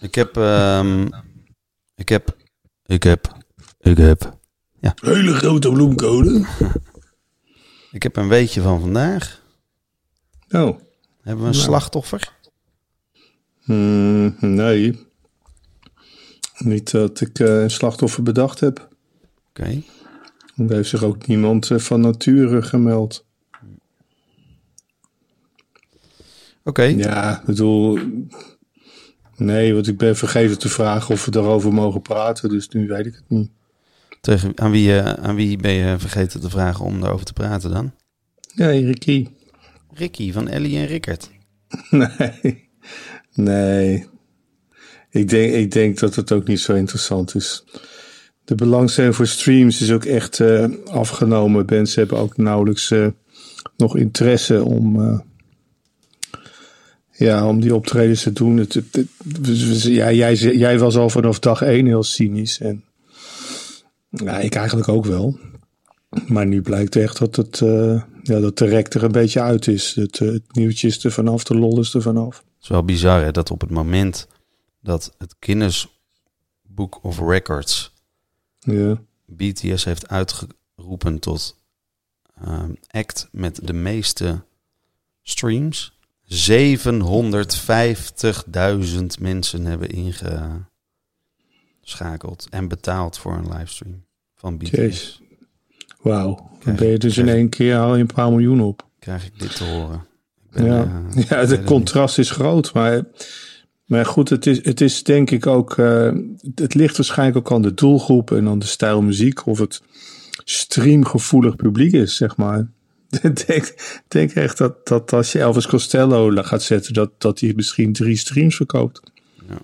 Ik heb, ehm, ik heb, ik heb, ik heb, Hele grote bloemkolen. ik heb een weetje van vandaag. Oh. Hebben we een slachtoffer? Hmm, nee. Niet dat ik eh, een slachtoffer bedacht heb. Oké. Er heeft zich ook niemand eh, van nature gemeld. Oké. Ja, ik bedoel... Nee, want ik ben vergeten te vragen of we daarover mogen praten. Dus nu weet ik het niet. Tegen, aan, wie, eh, aan wie ben je vergeten te vragen om daarover te praten dan? Nee, Ricky. Ricky van Ellie en Rickert. Nee. Nee. Ik denk, ik denk dat het ook niet zo interessant is. De belangstelling voor streams is ook echt eh, afgenomen. Mensen hebben ook nauwelijks eh, nog interesse om, ja, om die optredens te doen. Het, het- het- ja, jij, jij was al vanaf dag één heel cynisch. En ja, ik eigenlijk ook wel. Maar nu blijkt echt dat, het, eh, ja, dat de rek er een beetje uit is. Het, eh, het nieuwtje is er vanaf, de lol is er vanaf. Het is wel bizar hè, dat op het moment dat het Guinness Book of Records Ja. BTS heeft uitgeroepen tot ehm, act met de meeste streams. 750.000 mensen hebben ingeschakeld en betaald voor een livestream van BTS. Jeez. Wauw. Dan ben je dus in één keer haal je een paar miljoen op. Krijg ik dit te horen? Ben, Ja, eh, ja het contrast is groot. Maar, maar goed, het is, het is denk ik ook... eh, het ligt waarschijnlijk ook aan de doelgroep en aan de stijl muziek. Of het streamgevoelig publiek is, zeg maar. Ik denk, denk echt dat, dat als je Elvis Costello gaat zetten... dat, dat hij misschien drie streams verkoopt. Ja.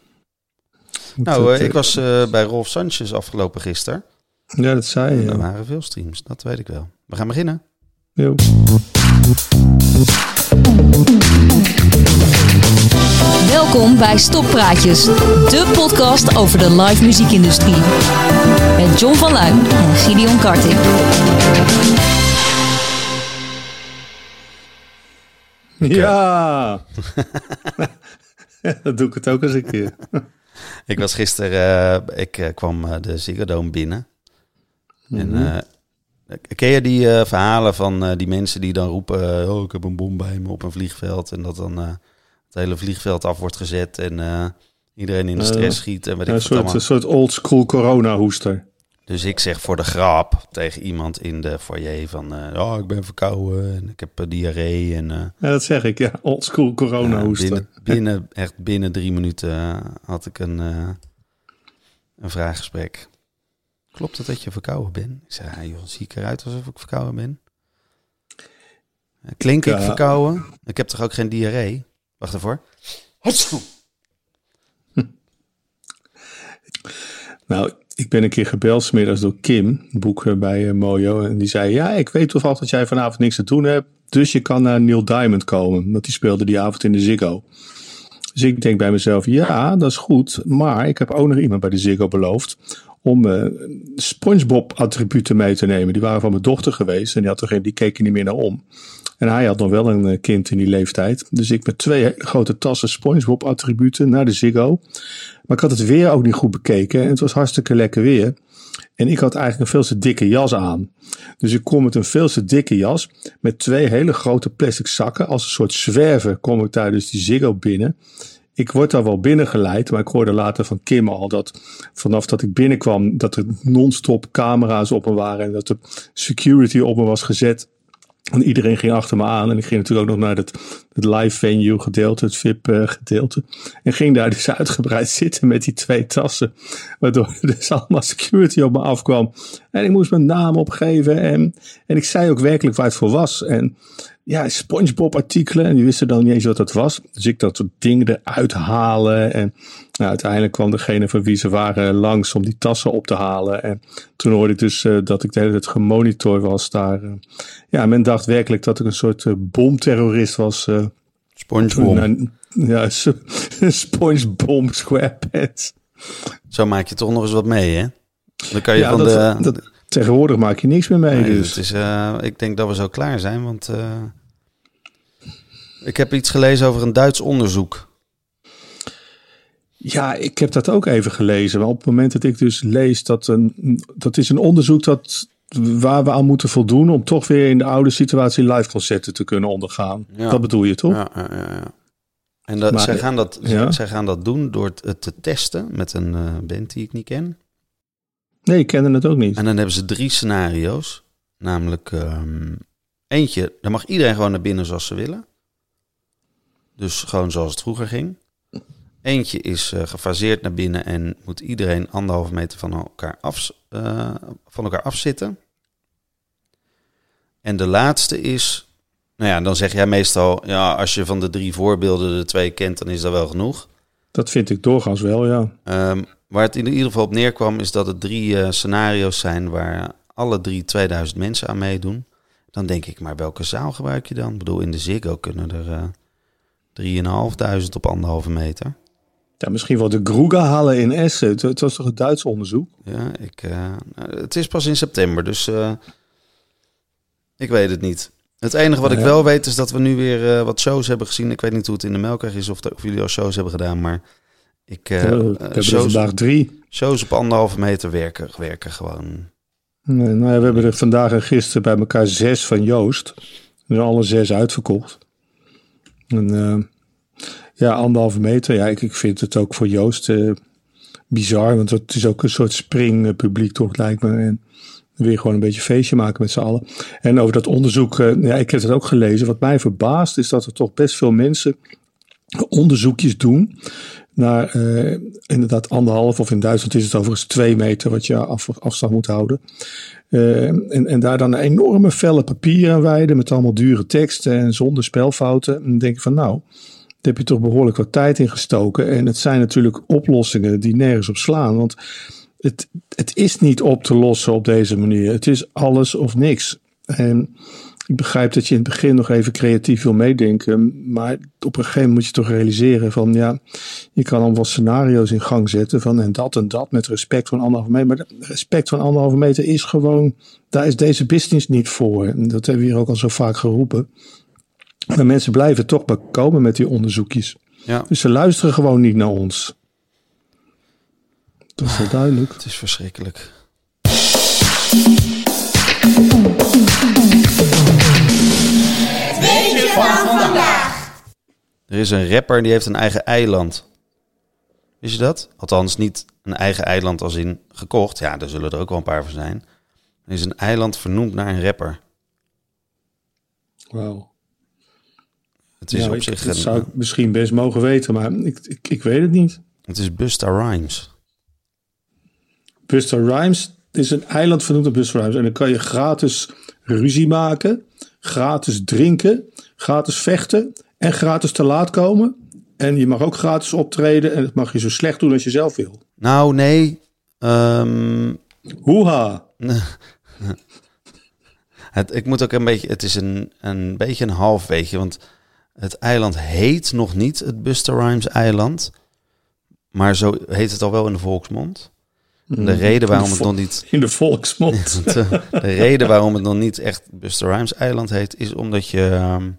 Nou, het, eh, ik eh, was eh, bij Rolf Sanchez afgelopen gisteren. Ja, dat zei je. Er ja. waren veel streams, dat weet ik wel. We gaan beginnen. Jo. Welkom bij Stoppraatjes, de podcast over de live muziekindustrie. Met John van Luijn en Gideon Karting. Ja! dat doe ik het ook eens een keer. Ik was gisteren, eh, ik eh, kwam eh, de Ziggo binnen. En Mhm. ken je die verhalen van die mensen die dan roepen... oh, ik heb een bom bij me op een vliegveld. En dat dan het hele vliegveld af wordt gezet en iedereen in de stress schiet. En weet ik een, soort, allemaal. een soort old school corona hoester. Dus ik zeg voor de grap tegen iemand in de foyer van... eh, oh, ik ben verkouden en ik heb eh, diarree. En, eh, Ja, dat zeg ik, ja. Old school corona ja, hoester. binnen, binnen, echt binnen drie minuten had ik een, een vraaggesprek. Klopt het dat je verkouden bent? Ik zei, ja, joh, zie ik eruit alsof ik verkouden ben? Klink ik verkouden? Ik heb toch ook geen diarree? Wacht ervoor. Nou, ik ben een keer gebeld smiddags door Kim, boek bij eh, Mojo. En die zei, ja, ik weet toevallig dat jij vanavond niks te doen hebt. Dus je kan naar Neil Diamond komen. Want die speelde die avond in de Ziggo. Dus ik denk bij mezelf, ja, dat is goed. Maar ik heb ook nog iemand bij de Ziggo beloofd om eh, Spongebob attributen mee te nemen. Die waren van mijn dochter geweest en die, had er die keek er niet meer naar om. En hij had nog wel een eh, kind in die leeftijd. Dus ik met twee grote tassen Spongebob attributen naar de Ziggo. Maar ik had het weer ook niet goed bekeken. En het was hartstikke lekker weer. En ik had eigenlijk een veel te dikke jas aan. Dus ik kom met een veel te dikke jas. Met twee hele grote plastic zakken. Als een soort zwerver kom ik daar dus die Ziggo binnen. Ik word daar wel binnengeleid. Maar ik hoorde later van Kim al dat vanaf dat ik binnenkwam. Dat er non-stop camera's op me waren. En dat de security op me was gezet. En iedereen ging achter me aan. En ik ging natuurlijk ook nog naar het, het live venue gedeelte, het VIP eh, gedeelte. En ging daar dus uitgebreid zitten met die twee tassen. Waardoor er dus allemaal security op me afkwam. En ik moest mijn naam opgeven. En, en ik zei ook werkelijk waar het voor was. En ja, Spongebob artikelen. En die wisten dan niet eens wat dat was. Dus ik dat soort dingen eruit halen. En nou, uiteindelijk kwam degene van wie ze waren langs om die tassen op te halen. En toen hoorde ik dus eh, dat ik de hele tijd gemonitord was daar. eh. ja, men dacht werkelijk dat ik een soort eh, bomterrorist was. Spongebob. toen, ja, SpongeBob SquarePants. Zo maak je toch nog eens wat mee, hè? Dan kan je Ja, van dat, de... dat, tegenwoordig maak je niks meer mee. Nee, dus. het is, eh, ik denk dat we zo klaar zijn, want eh, ik heb iets gelezen over een Duits onderzoek. Ja, ik heb dat ook even gelezen. Maar op het moment dat ik dus lees dat een, dat is een onderzoek dat, waar we aan moeten voldoen om toch weer in de oude situatie live concerten te kunnen ondergaan. Ja. Dat bedoel je toch? Ja, ja, ja. En dat, Maar- zij, gaan dat, ja. zij gaan dat doen door het, het te testen met een eh, band die ik niet ken. Nee, ik kende het ook niet. En dan hebben ze drie scenario's. Namelijk ehm, eentje, daar mag iedereen gewoon naar binnen zoals ze willen. Dus gewoon zoals het vroeger ging. Eentje is eh, gefaseerd naar binnen en moet iedereen anderhalve meter van elkaar, af, eh, van elkaar afzitten. En de laatste is, nou ja, dan zeg jij meestal, ja, als je van de drie voorbeelden de twee kent, dan is dat wel genoeg. Dat vind ik doorgaans wel, ja. Ehm, waar het in ieder geval op neerkwam, is dat het drie eh, scenario's zijn waar alle drie 2000 mensen aan meedoen. Dan denk ik, maar welke zaal gebruik je dan? Ik bedoel, in de Ziggo kunnen er eh 3.500 op anderhalve meter. ja misschien wel de Gruga-hallen in Essen. Het, het was toch een Duits onderzoek? Ja, ik, eh, het is pas in september, dus ik weet het niet. Het enige wat Nou ik ja. wel weet is dat we nu weer wat shows hebben gezien. Ik weet niet hoe het in de Melkweg is of, de- of jullie al shows hebben gedaan, maar ik, eh, we eh, hebben er vandaag drie. shows op anderhalve meter werken, werken gewoon. Nee, nou ja, we hebben er vandaag en gisteren bij elkaar zes van Joost. Er zijn alle zes uitverkocht. En eh, ja, anderhalve meter. Ja, ik, ik vind het ook voor Joost bizar. Want het is ook een soort springpubliek toch, lijkt me. En weer gewoon een beetje feestje maken met z'n allen. En over dat onderzoek, ja, ik heb het ook gelezen. Wat mij verbaast is dat er toch best veel mensen onderzoekjes doen naar eh, inderdaad anderhalf of in Duitsland is het overigens twee meter wat je af, afstand moet houden. Eh, en, en daar dan een enorme velle papier aan wijden met allemaal dure teksten en zonder spelfouten. En dan denk ik van nou, daar heb je toch behoorlijk wat tijd in gestoken. En het zijn natuurlijk oplossingen die nergens op slaan. Want het, het is niet op te lossen op deze manier. Het is alles of niks. En ik begrijp dat je in het begin nog even creatief wil meedenken. Maar op een gegeven moment moet je toch realiseren van ja, je kan dan wel scenario's in gang zetten van en dat en dat met respect voor anderhalve meter. Maar respect voor anderhalve meter is gewoon, daar is deze business niet voor. En dat hebben we hier ook al zo vaak geroepen. Maar mensen blijven toch maar komen met die onderzoekjes. Ja, Dus ze luisteren gewoon niet naar ons. Dat is wel duidelijk. het is verschrikkelijk. Weetje van vandaag. Er is een rapper die heeft een eigen eiland. Wist je dat? Althans, niet een eigen eiland als in gekocht. Ja, daar zullen er ook wel een paar van zijn. Er is een eiland vernoemd naar een rapper. Wauw. Het is Ja, op zich dat zou ik misschien best mogen weten, maar ik, ik, ik weet het niet. Het is Busta Rhymes. Buster Rhymes is een eiland vernoemd op Buster Rhymes. En dan kan je gratis ruzie maken, gratis drinken, gratis vechten en gratis te laat komen. En je mag ook gratis optreden en dat mag je zo slecht doen als je zelf wil. Nou, nee. Ehm, Hoeha! het, ik moet ook een beetje. Het is een, een beetje een half weetje. Want het eiland heet nog niet het Busta Rhymes eiland. Maar zo heet het al wel in de volksmond. De reden waarom het nog niet In de volksmond. de, de reden waarom het nog niet echt Buster Rhymes eiland heet, is omdat je ehm,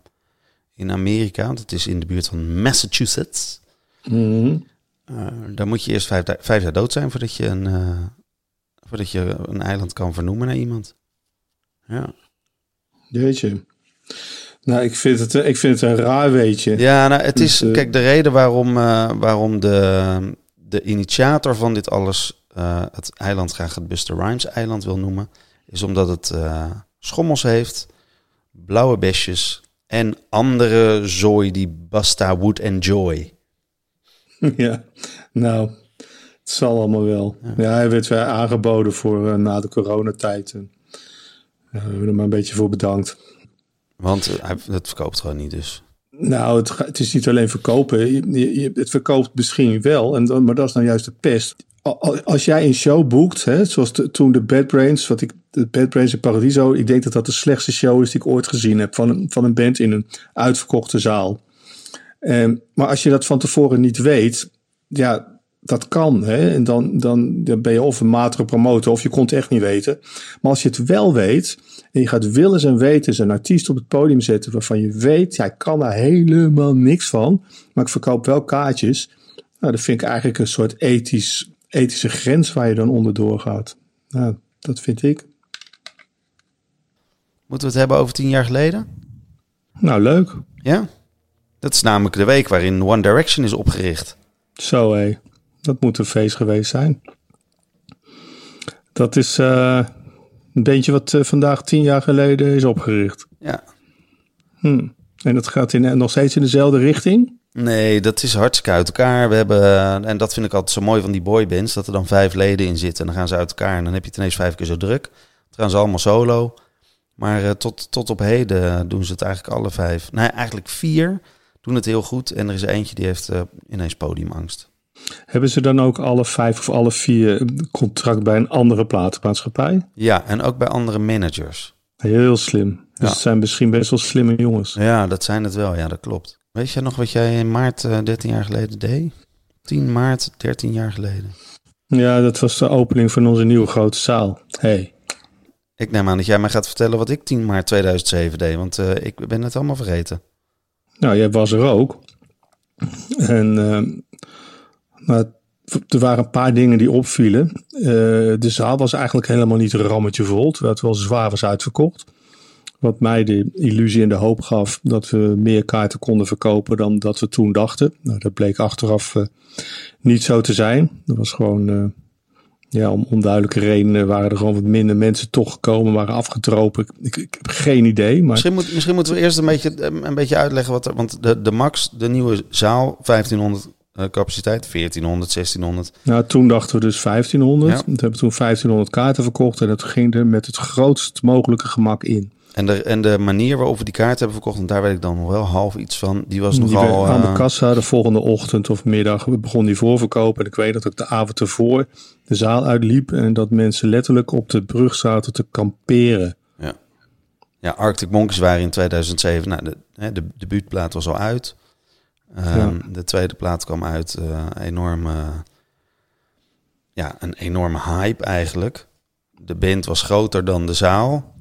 in Amerika, want het is in de buurt van Massachusetts, eh, daar moet je eerst vijf, vijf jaar dood zijn voordat je een, eh, voordat je een eiland kan vernoemen naar iemand. Ja, Jeetje. Nou, ik vind het, ik vind het een raar weetje. ja nou, het is, Dus, eh, kijk, de reden waarom, waarom de, de initiator van dit alles het eiland graag het Buster Rhymes eiland wil noemen, is omdat het schommels heeft, blauwe besjes en andere zooi die Basta would enjoy. Ja, nou, het zal allemaal wel. Ja, hij werd weer aangeboden voor eh, na de coronatijd. En, ja, we hebben er maar een beetje voor bedankt. Want eh, hij, het verkoopt gewoon niet dus. Nou, het, het is niet alleen verkopen. Je, je- je- het verkoopt misschien wel, en, maar dat is nou juist de pest. Al- al- Als jij een show boekt, hè, zoals toen de Bad Brains, wat ik, de Bad Brains in Paradiso, ik denk dat dat de slechtste show is die ik ooit gezien heb van een, van een band in een uitverkochte zaal. Ehm, maar als je dat van tevoren niet weet, ja, dat kan. Hè? En dan, dan, dan ben je of een matige promotor of je kon het echt niet weten. Maar als je het wel weet en je gaat willens en wetens een artiest op het podium zetten waarvan je weet, ik kan daar helemaal niks van, maar ik verkoop wel kaartjes. Nou, dat vind ik eigenlijk een soort ethisch, ethische grens waar je dan onderdoor gaat. Nou, dat vind ik. Moeten we het hebben over tien jaar geleden? Nou, leuk. Ja? Dat is namelijk de week waarin One Direction is opgericht. Zo hé, dat moet een feest geweest zijn. Dat is uh, een beetje wat uh, vandaag tien jaar geleden is opgericht. Ja. Hm. En dat gaat in, nog steeds in dezelfde richting? Nee, dat is hartstikke uit elkaar. We hebben, uh, en dat vind ik altijd zo mooi van die boybands, dat er dan vijf leden in zitten. En dan gaan ze uit elkaar en dan heb je het ineens vijf keer zo druk. Dan gaan ze allemaal solo. Maar uh, tot, tot op heden doen ze het eigenlijk alle vijf. Nee, eigenlijk vier doen het heel goed. En er is eentje die heeft uh, ineens podiumangst. Hebben ze dan ook alle vijf of alle vier contract bij een andere platenmaatschappij? Ja, en ook bij andere managers. Heel slim. Dus Ja. het zijn misschien best wel slimme jongens. Ja, dat zijn het wel. Ja, dat klopt. Weet je nog wat jij in maart uh, 13 jaar geleden deed? 10 maart 13 jaar geleden. Ja, dat was de opening van onze nieuwe grote zaal. Hey. Ik neem aan dat jij mij gaat vertellen wat ik 10 maart 2007 deed, want uh, ik ben het allemaal vergeten. Nou, jij was er ook. En uh, maar er waren een paar dingen die opvielen. Uh, de zaal was eigenlijk helemaal niet een rammetje vol, terwijl het wel zwaar was uitverkocht. Wat mij de illusie en de hoop gaf dat we meer kaarten konden verkopen dan dat we toen dachten. Nou, dat bleek achteraf uh, niet zo te zijn. Dat was gewoon, uh, ja, om onduidelijke redenen waren er gewoon wat minder mensen toch gekomen, waren afgetropen. Ik, ik heb geen idee. Maar... Misschien, moet, misschien moeten we eerst een beetje, een beetje uitleggen wat er. Want de, de Max, de nieuwe zaal, 1500 uh, capaciteit, 1400, 1600. Nou, toen dachten we dus 1500. Ja. We hebben toen 1500 kaarten verkocht en dat ging er met het grootst mogelijke gemak in. En de, en de manier waarop we die kaart hebben verkocht, en daar weet ik dan nog wel half iets van, die was nogal... Die aan de kassa de volgende ochtend of middag begon die voorverkopen. En ik weet dat ik de avond ervoor de zaal uitliep en dat mensen letterlijk op de brug zaten te kamperen. Ja, ja Arctic Monkeys waren in 2007, nou, de, de, de debuutplaat was al uit. Um, ja. De tweede plaat kwam uit, uh, enorme, ja, een enorme hype eigenlijk. De band was groter dan de zaal.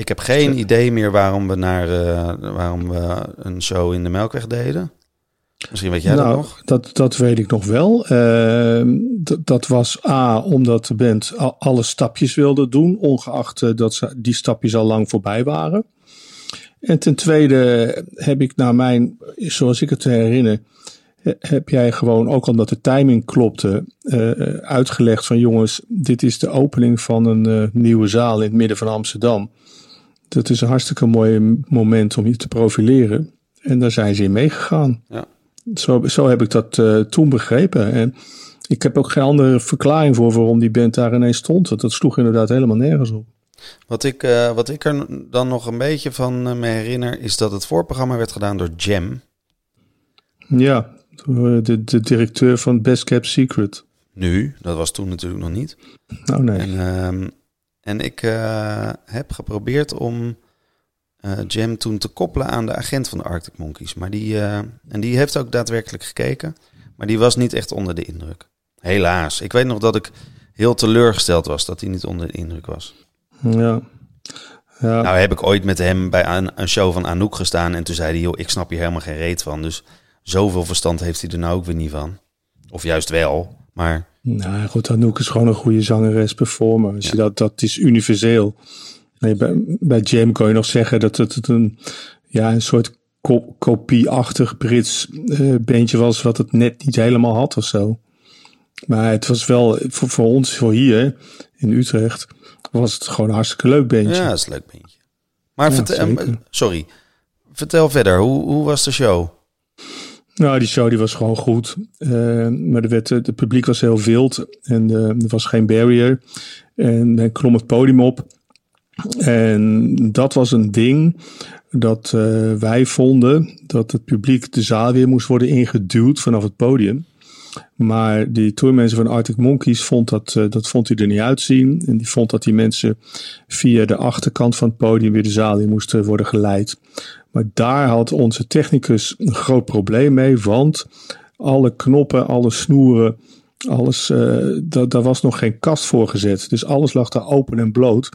Ik heb geen idee meer waarom we, naar, uh, waarom we een show in de Melkweg deden. Misschien weet jij nou, dat nog? Dat, dat weet ik nog wel. Uh, dat was A, omdat de band alle stapjes wilde doen, ongeacht dat ze, die stapjes al lang voorbij waren. En ten tweede heb ik naar mijn, zoals ik het herinner, heb jij gewoon, ook omdat de timing klopte, uh, uitgelegd van jongens, dit is de opening van een uh, nieuwe zaal in het midden van Amsterdam. Dat is een hartstikke mooi moment om je te profileren. En daar zijn ze in meegegaan. Ja. Zo, zo heb ik dat uh, toen begrepen. En ik heb ook geen andere verklaring voor waarom die band daar ineens stond. Want dat sloeg inderdaad helemaal nergens op. Wat ik, uh, wat ik er dan nog een beetje van uh, me herinner, is dat het voorprogramma werd gedaan door Jam. Ja, de, de directeur van Best Kept Secret. Nu, dat was toen natuurlijk nog niet. Nou nee. En, uh, en ik uh, heb geprobeerd om uh, Jam toen te koppelen aan de agent van de Arctic Monkeys. Maar die, uh, en die heeft ook daadwerkelijk gekeken. Maar die was niet echt onder de indruk. Helaas. Ik weet nog dat ik heel teleurgesteld was dat hij niet onder de indruk was. Ja. ja. Nou heb ik ooit met hem bij een, een show van Anouk gestaan. En toen zei hij, joh, ik snap hier helemaal geen reet van. Dus zoveel verstand heeft hij er nou ook weer niet van. Of juist wel, maar... Nou goed, Anouk is gewoon een goede zangeres, performer. Dus ja. dat, dat is universeel. Bij, bij Jam kan je nog zeggen dat het een, ja, een soort ko kopieachtig Brits uh, bandje was... wat het net niet helemaal had of zo. Maar het was wel, voor, voor ons, voor hier in Utrecht... was het gewoon een hartstikke leuk bandje. Ja, dat is een leuk bandje. Maar ja, vertel, um, sorry, vertel verder, hoe, hoe was de show? Nou, die show die was gewoon goed. Uh, maar werd, het publiek was heel wild en uh, er was geen barrier. En men klom het podium op. En dat was een ding dat wij vonden dat het publiek de zaal weer moest worden ingeduwd vanaf het podium. Maar die tourmensen van Arctic Monkeys vond dat, uh, dat vond hij er niet uitzien. En die vond dat die mensen via de achterkant van het podium weer de zaal in moesten worden geleid. Maar daar had onze technicus een groot probleem mee, want alle knoppen, alle snoeren, alles, da daar was nog geen kast voor gezet. Dus alles lag daar open en bloot.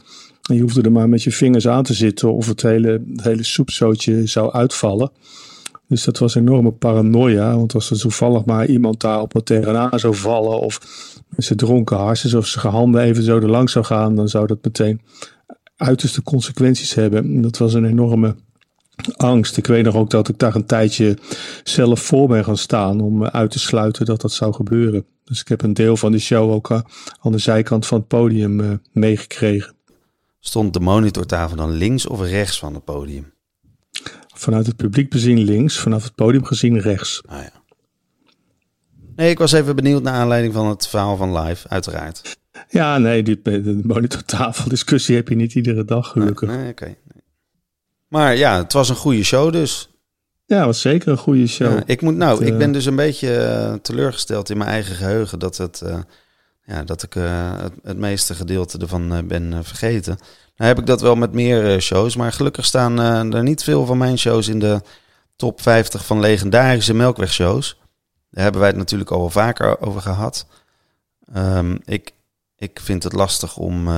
En je hoefde er maar met je vingers aan te zitten of het hele, het hele soepzootje zou uitvallen. Dus dat was enorme paranoia. Want als er toevallig maar iemand daar op het tegenaan zou vallen. Of ze dronken harsjes of zijn handen even zo er langs zou gaan. Dan zou dat meteen uiterste consequenties hebben. Dat was een enorme angst. Ik weet nog ook dat ik daar een tijdje zelf voor ben gaan staan. Om uit te sluiten dat dat zou gebeuren. Dus ik heb een deel van de show ook eh, aan de zijkant van het podium uh, meegekregen. Stond de monitortafel dan links of rechts van het podium? Vanuit het publiek bezien links, vanaf het podium gezien rechts. Ah ja. Nee, ik was even benieuwd naar aanleiding van het verhaal van live, uiteraard. Ja, nee, die, de monitortafeldiscussie heb je niet iedere dag, gelukkig. Nee, nee oké. Okay. Maar ja, het was een goede show dus. Ja, het was zeker een goede show. Ja, ik, moet, nou, ik ben dus een beetje uh, teleurgesteld in mijn eigen geheugen dat, het, uh, ja, dat ik uh, het, het, meeste gedeelte ervan ben vergeten. Nou heb ik dat wel met meer shows, maar gelukkig staan er niet veel van mijn shows in de top 50 van legendarische melkwegshows. Daar hebben wij het natuurlijk al wel vaker over gehad. Um, ik, ik vind het lastig om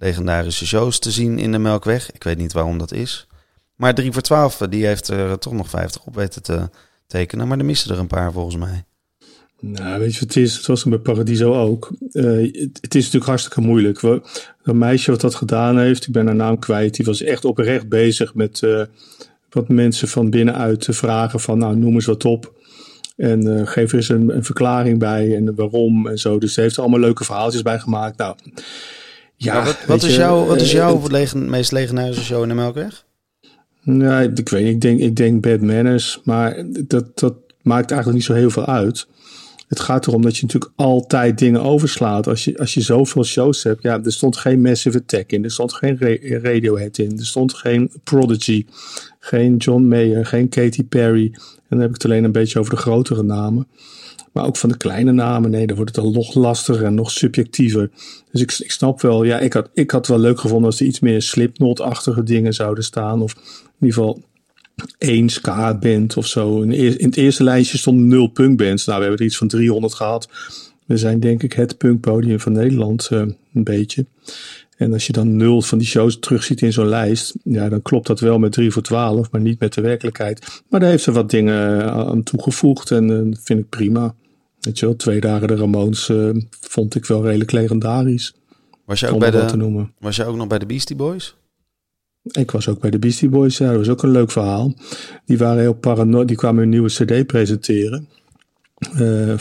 legendarische shows te zien in de Melkweg. Ik weet niet waarom dat is. Maar 3 voor 12, die heeft er toch nog 50 op weten te tekenen. Maar er missen er een paar volgens mij. Nou, weet je wat het is? Het was bij Paradiso ook. Uh, het, het, is natuurlijk hartstikke moeilijk. We, een meisje wat dat gedaan heeft, ik ben haar naam kwijt, die was echt oprecht bezig met uh, wat mensen van binnenuit te vragen van, nou, noem eens wat op. En uh, geef er eens een, een, verklaring bij en waarom en zo. Dus ze heeft er allemaal leuke verhaaltjes bij gemaakt. Nou, ja, wat, wat is, jouw, wat is jouw legen, meest legendarische show in de Melkweg? Ja, ik weet niet. Ik denk, ik denk Bad Manners. Maar dat, dat maakt eigenlijk niet zo heel veel uit. Het gaat erom dat je natuurlijk altijd dingen overslaat. Als je, als je zoveel shows hebt. Ja, er stond geen Massive Attack in. Er stond geen Radiohead in. Er stond geen Prodigy. Geen John Mayer. Geen Katy Perry. En dan heb ik het alleen een beetje over de grotere namen. Maar ook van de kleine namen, nee, dan wordt het al nog lastiger en nog subjectiever. Dus ik, snap wel, ja, ik had, ik had wel leuk gevonden als er iets meer slipknot-achtige dingen zouden staan. Of in ieder geval één ska-band of zo. In, het eerste lijstje stond nul punkbands. Nou, we hebben er iets van 300 gehad. We zijn denk ik het punkpodium van Nederland, uh, een beetje. En als je dan nul van die shows terugziet in zo'n lijst, ja, dan klopt dat wel met 3 voor 12, maar niet met de werkelijkheid. Maar daar heeft ze wat dingen aan toegevoegd en uh, vind ik prima. Weet je wel, twee dagen de Ramones uh, vond ik wel redelijk legendarisch. Was je, ook bij de, was je ook nog bij de Beastie Boys? Ik was ook bij de Beastie Boys, ja, dat was ook een leuk verhaal. Die waren heel paranoid, die kwamen een nieuwe cd presenteren. Uh,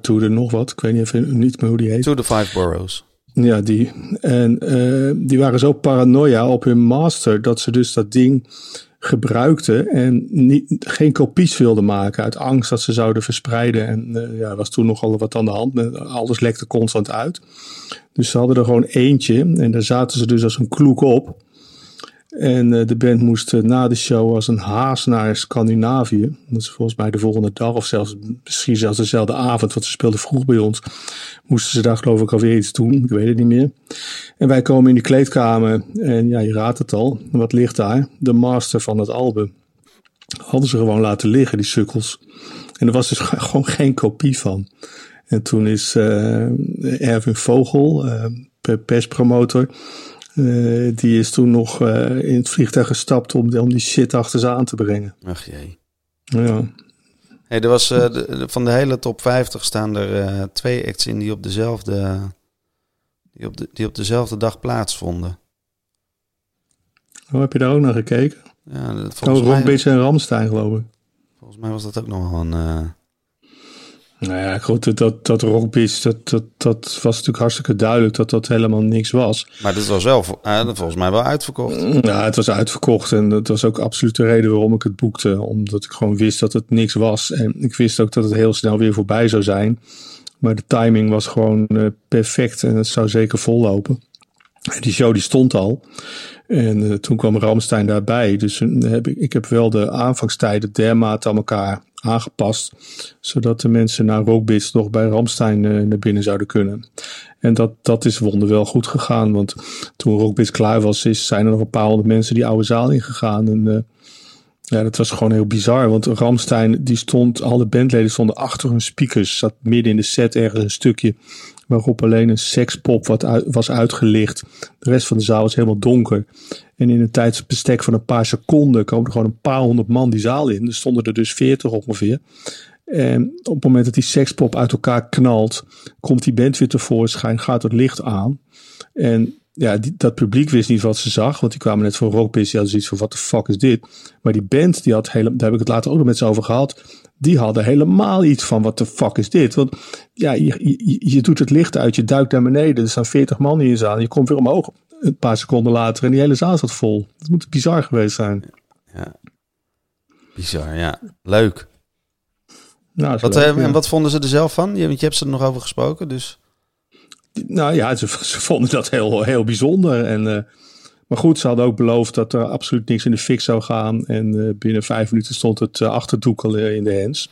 to the nog wat, ik weet niet, even, niet meer hoe die heet. To the Five Boroughs. Ja, die. En uh, die waren zo paranoia op hun master dat ze dus dat ding gebruikten en niet, geen kopies wilden maken uit angst dat ze zouden verspreiden. En uh, ja, was toen nogal wat aan de hand. Alles lekte constant uit. Dus ze hadden er gewoon eentje en daar zaten ze dus als een kloek op. En uh, de band moest uh, na de show als een haas naar Scandinavië. Dat is volgens mij de volgende dag of zelfs misschien zelfs dezelfde avond, want ze speelden vroeg bij ons. Moesten ze daar geloof ik alweer iets doen, ik weet het niet meer. En wij komen in de kleedkamer en ja, je raadt het al. Wat ligt daar? De master van het album. Hadden ze gewoon laten liggen, die sukkels. En er was dus gewoon geen kopie van. En toen is uh, Erwin Vogel, perspromotor uh, die is toen nog uh, in het vliegtuig gestapt om, om die shit achter ze aan te brengen. Ach jee. Ja. Hey, er was, uh, de, van de hele top 50 staan er twee acts in die op dezelfde, die op, de, die op dezelfde dag plaatsvonden. Hoe oh, heb je daar ook naar gekeken? Ja, dat, volgens oh, mij... en Ramstein geloof ik. Volgens mij was dat ook nog wel een nou ja, goed, dat, dat rockbeats, dat, dat, dat was natuurlijk hartstikke duidelijk dat dat helemaal niks was. Maar dit was wel uh, volgens mij wel uitverkocht. Ja, het was uitverkocht en dat was ook absoluut de reden waarom ik het boekte. Omdat ik gewoon wist dat het niks was. En ik wist ook dat het heel snel weer voorbij zou zijn. Maar de timing was gewoon uh, perfect en het zou zeker vollopen. Die show die stond al. En uh, toen kwam Ramstein daarbij. Dus heb ik, ik heb wel de aanvangstijden dermate aan elkaar aangepast. Zodat de mensen naar Rockbits nog bij Ramstein uh, naar binnen zouden kunnen. En dat, dat is wonderwel goed gegaan. Want toen Rockbits klaar was, is, zijn er nog een paar honderd mensen die oude zaal ingegaan. En uh, Ja, dat was gewoon heel bizar. Want Ramstein, die stond, alle bandleden stonden achter hun speakers. Zat midden in de set ergens een stukje waarop alleen een sekspop wat was uitgelicht. De rest van de zaal was helemaal donker. En in een tijdsbestek van een paar seconden komen er gewoon een paar honderd man die zaal in. Er stonden er dus veertig ongeveer. En op het moment dat die sekspop uit elkaar knalt, komt die band weer tevoorschijn, gaat het licht aan. En ja, die, dat publiek wist niet wat ze zag, want die kwamen net van Rockbiz. Die hadden zoiets van, wat de fuck is dit? Maar die band, die had hele, daar heb ik het later ook nog met ze over gehad. Die hadden helemaal iets van, wat de fuck is dit? Want ja, je, je, je doet het licht uit, je duikt naar beneden. Er staan 40 man in je zaal. Je komt weer omhoog een paar seconden later en die hele zaal zat vol. Dat moet bizar geweest zijn. Ja. Bizar, ja. Leuk. Nou, Wat, leuk, eh, ja. En wat vonden ze er zelf van? Je, want je hebt ze er nog over gesproken, dus... Nou ja, ze, ze vonden dat heel, heel bijzonder. En, eh, maar goed, ze hadden ook beloofd dat er absoluut niks in de fik zou gaan. En eh, binnen vijf minuten stond het uh, achterdoek al in de hens.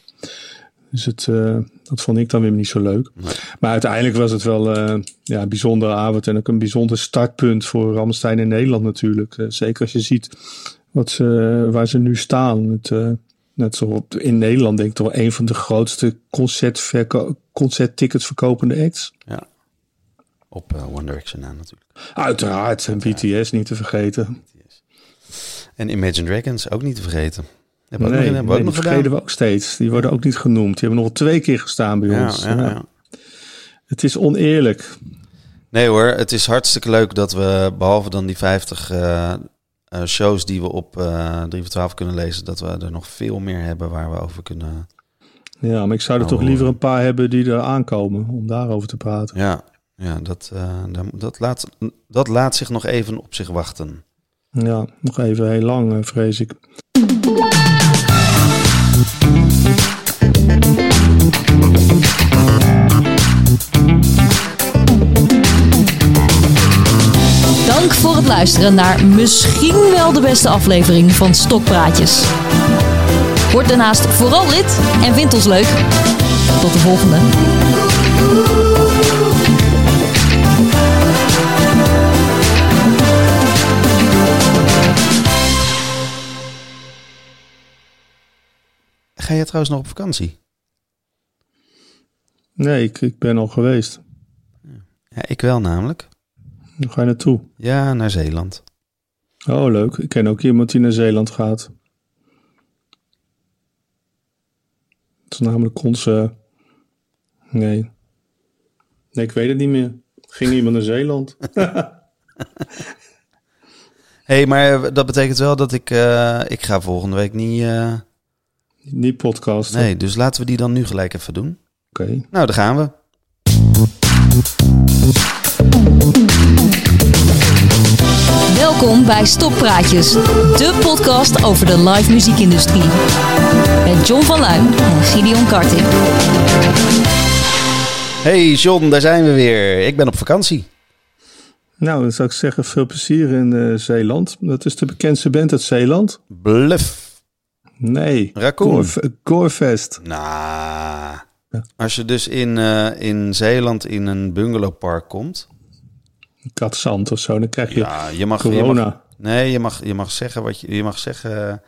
Dus het, eh, dat vond ik dan weer niet zo leuk. Nee. Maar uiteindelijk was het wel eh, ja, een bijzondere avond. En ook een bijzonder startpunt voor Ramstein in Nederland natuurlijk. Eh, zeker als je ziet wat ze, waar ze nu staan. Het, net zo op, in Nederland denk ik toch een van de grootste concerttickets verkopende acts. Op eh, One Direction na natuurlijk. Uiteraard, en BTS niet te vergeten. En Imagine Dragons ook niet te vergeten. Hebben nee, nog, hebben we nee, ook die nog vergeten gedaan. we ook steeds. Die worden ook niet genoemd. Die hebben nog wel twee keer gestaan bij Ja, ons. ja, Ja. ja. Het is oneerlijk. Nee hoor, het is hartstikke leuk dat we, behalve dan die 50 eh, eh, shows die we op eh 3 voor 12 kunnen lezen, dat we er nog veel meer hebben waar we over kunnen. Ja, maar ik zou er Nou, toch liever een paar hebben die er aankomen om daarover te praten. Ja, ja dat, eh, dat, laat, dat laat zich nog even op zich wachten. Ja, nog even heel lang, vrees ik. Dank voor het luisteren naar misschien wel de beste aflevering van Stokpraatjes. Word daarnaast vooral lid en vind ons leuk. Tot de volgende. Ga je trouwens nog op vakantie? Nee, ik, ik ben al geweest. Ja, ik wel namelijk. Hoe ga je naartoe? Ja, naar Zeeland. Oh, leuk. Ik ken ook iemand die naar Zeeland gaat. Het is namelijk onze... Nee. Nee, ik weet het niet meer. Ging iemand naar Zeeland? Hé, hey, maar dat betekent wel dat ik, eh, ik ga volgende week niet... eh, Niet podcasten. nee, dus laten we die dan nu gelijk even doen. Oké. Nou, daar gaan we. Welkom bij Stokpraatjes, de podcast over de live muziekindustrie. Met John van Luijn en Gideon Karting. Hey John, daar zijn we weer. Ik ben op vakantie. Nou, dan zou ik zeggen veel plezier in eh, Zeeland. Dat is de bekendste band uit Zeeland. Bluff. Nee. Raccoon. Gorefest. Nou, als je dus in, eh, in Zeeland in een bungalowpark komt. Katzand of zo. Dan krijg je Ja, je mag, je corona. mag, nee, je mag, je mag zeggen wat je, je mag zeggen.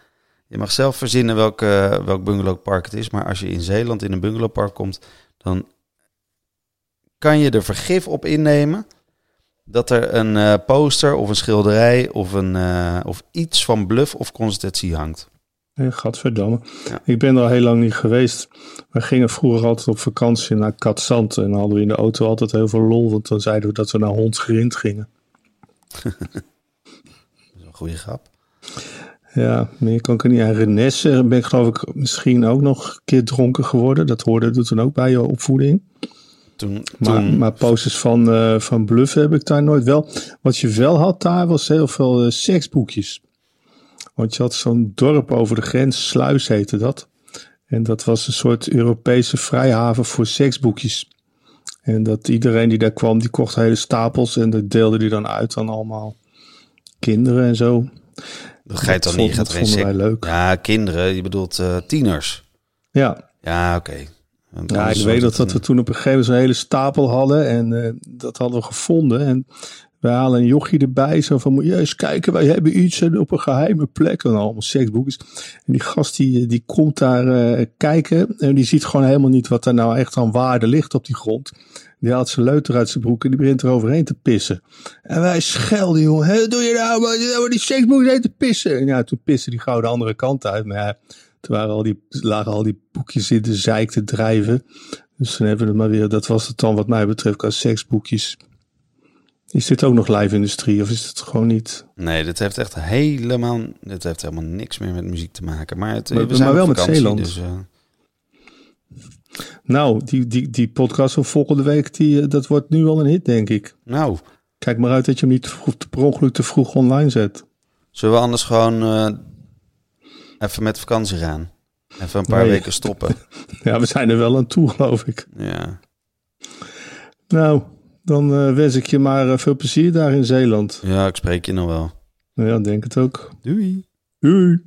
Je mag zelf verzinnen welk, welk bungalowpark het is. Maar als je in Zeeland in een bungalowpark komt, dan kan je er vergif op innemen dat er een eh, poster of een schilderij of, een, eh, of iets van bluff of constatie hangt. Ja, gadverdamme. Ja. Ik ben er al heel lang niet geweest. We gingen vroeger altijd op vakantie naar Katzand. En dan hadden we in de auto altijd heel veel lol. Want dan zeiden we dat we naar Hondsgrind gingen. Dat is een goede grap. Ja, meer kan ik er niet aan. Renesse ben ik geloof ik misschien ook nog een keer dronken geworden. Dat hoorde er toen ook bij je opvoeding. Toen, Maar, toen maar posters van, eh, van Bluff heb ik daar nooit wel. Wat je wel had daar was heel veel eh, seksboekjes. Want je had zo'n dorp over de grens, Sluis heette dat. En dat was een soort Europese vrijhaven voor seksboekjes. En dat iedereen die daar kwam, die kocht hele stapels en dat deelde die dan uit aan allemaal kinderen en zo. dat ga je toch niet. Dat vonden wij leuk. Ja, kinderen. Je bedoelt eh, tieners. Ja, Ja, oké. Want Ja, ik weet dat, dat we toen op een gegeven moment een hele stapel hadden en eh, dat hadden we gevonden. En We halen een jochie erbij. Zo van, moet je eens kijken, wij hebben iets op een geheime plek. En allemaal seksboekjes. En die gast die, die komt daar uh, kijken. En die ziet gewoon helemaal niet wat er nou echt aan waarde ligt op die grond. Die haalt zijn leuter uit zijn broek en die begint er overheen te pissen. En wij schelden, jongen. Hé, doe je nou, maar die seksboekjes heen te pissen. En ja, toen pissen die gauw de andere kant uit. Maar ja, toen waren al die, lagen al die boekjes in de zeik te drijven. Dus dan hebben we het maar weer. Dat was het dan wat mij betreft qua seksboekjes. Is dit ook nog live industrie of is het gewoon niet? Nee, dit heeft echt helemaal, dit heeft helemaal niks meer met muziek te maken. Maar, het, maar, we zijn maar wel vakantie, met Zeeland. Dus, uh... Nou, die, die, die podcast van volgende week, die, dat wordt nu al een hit, denk ik. Nou. Kijk maar uit dat je hem niet te vroeg, per ongeluk te vroeg online zet. Zullen we anders gewoon uh, even met vakantie gaan? Even een paar nee. weken stoppen. ja, we zijn er wel aan toe, geloof ik. Ja. Nou, dan uh, wens ik je maar uh, veel plezier daar in Zeeland. Ja, ik spreek je nog wel. Nou ja, denk het ook. Doei. Doei.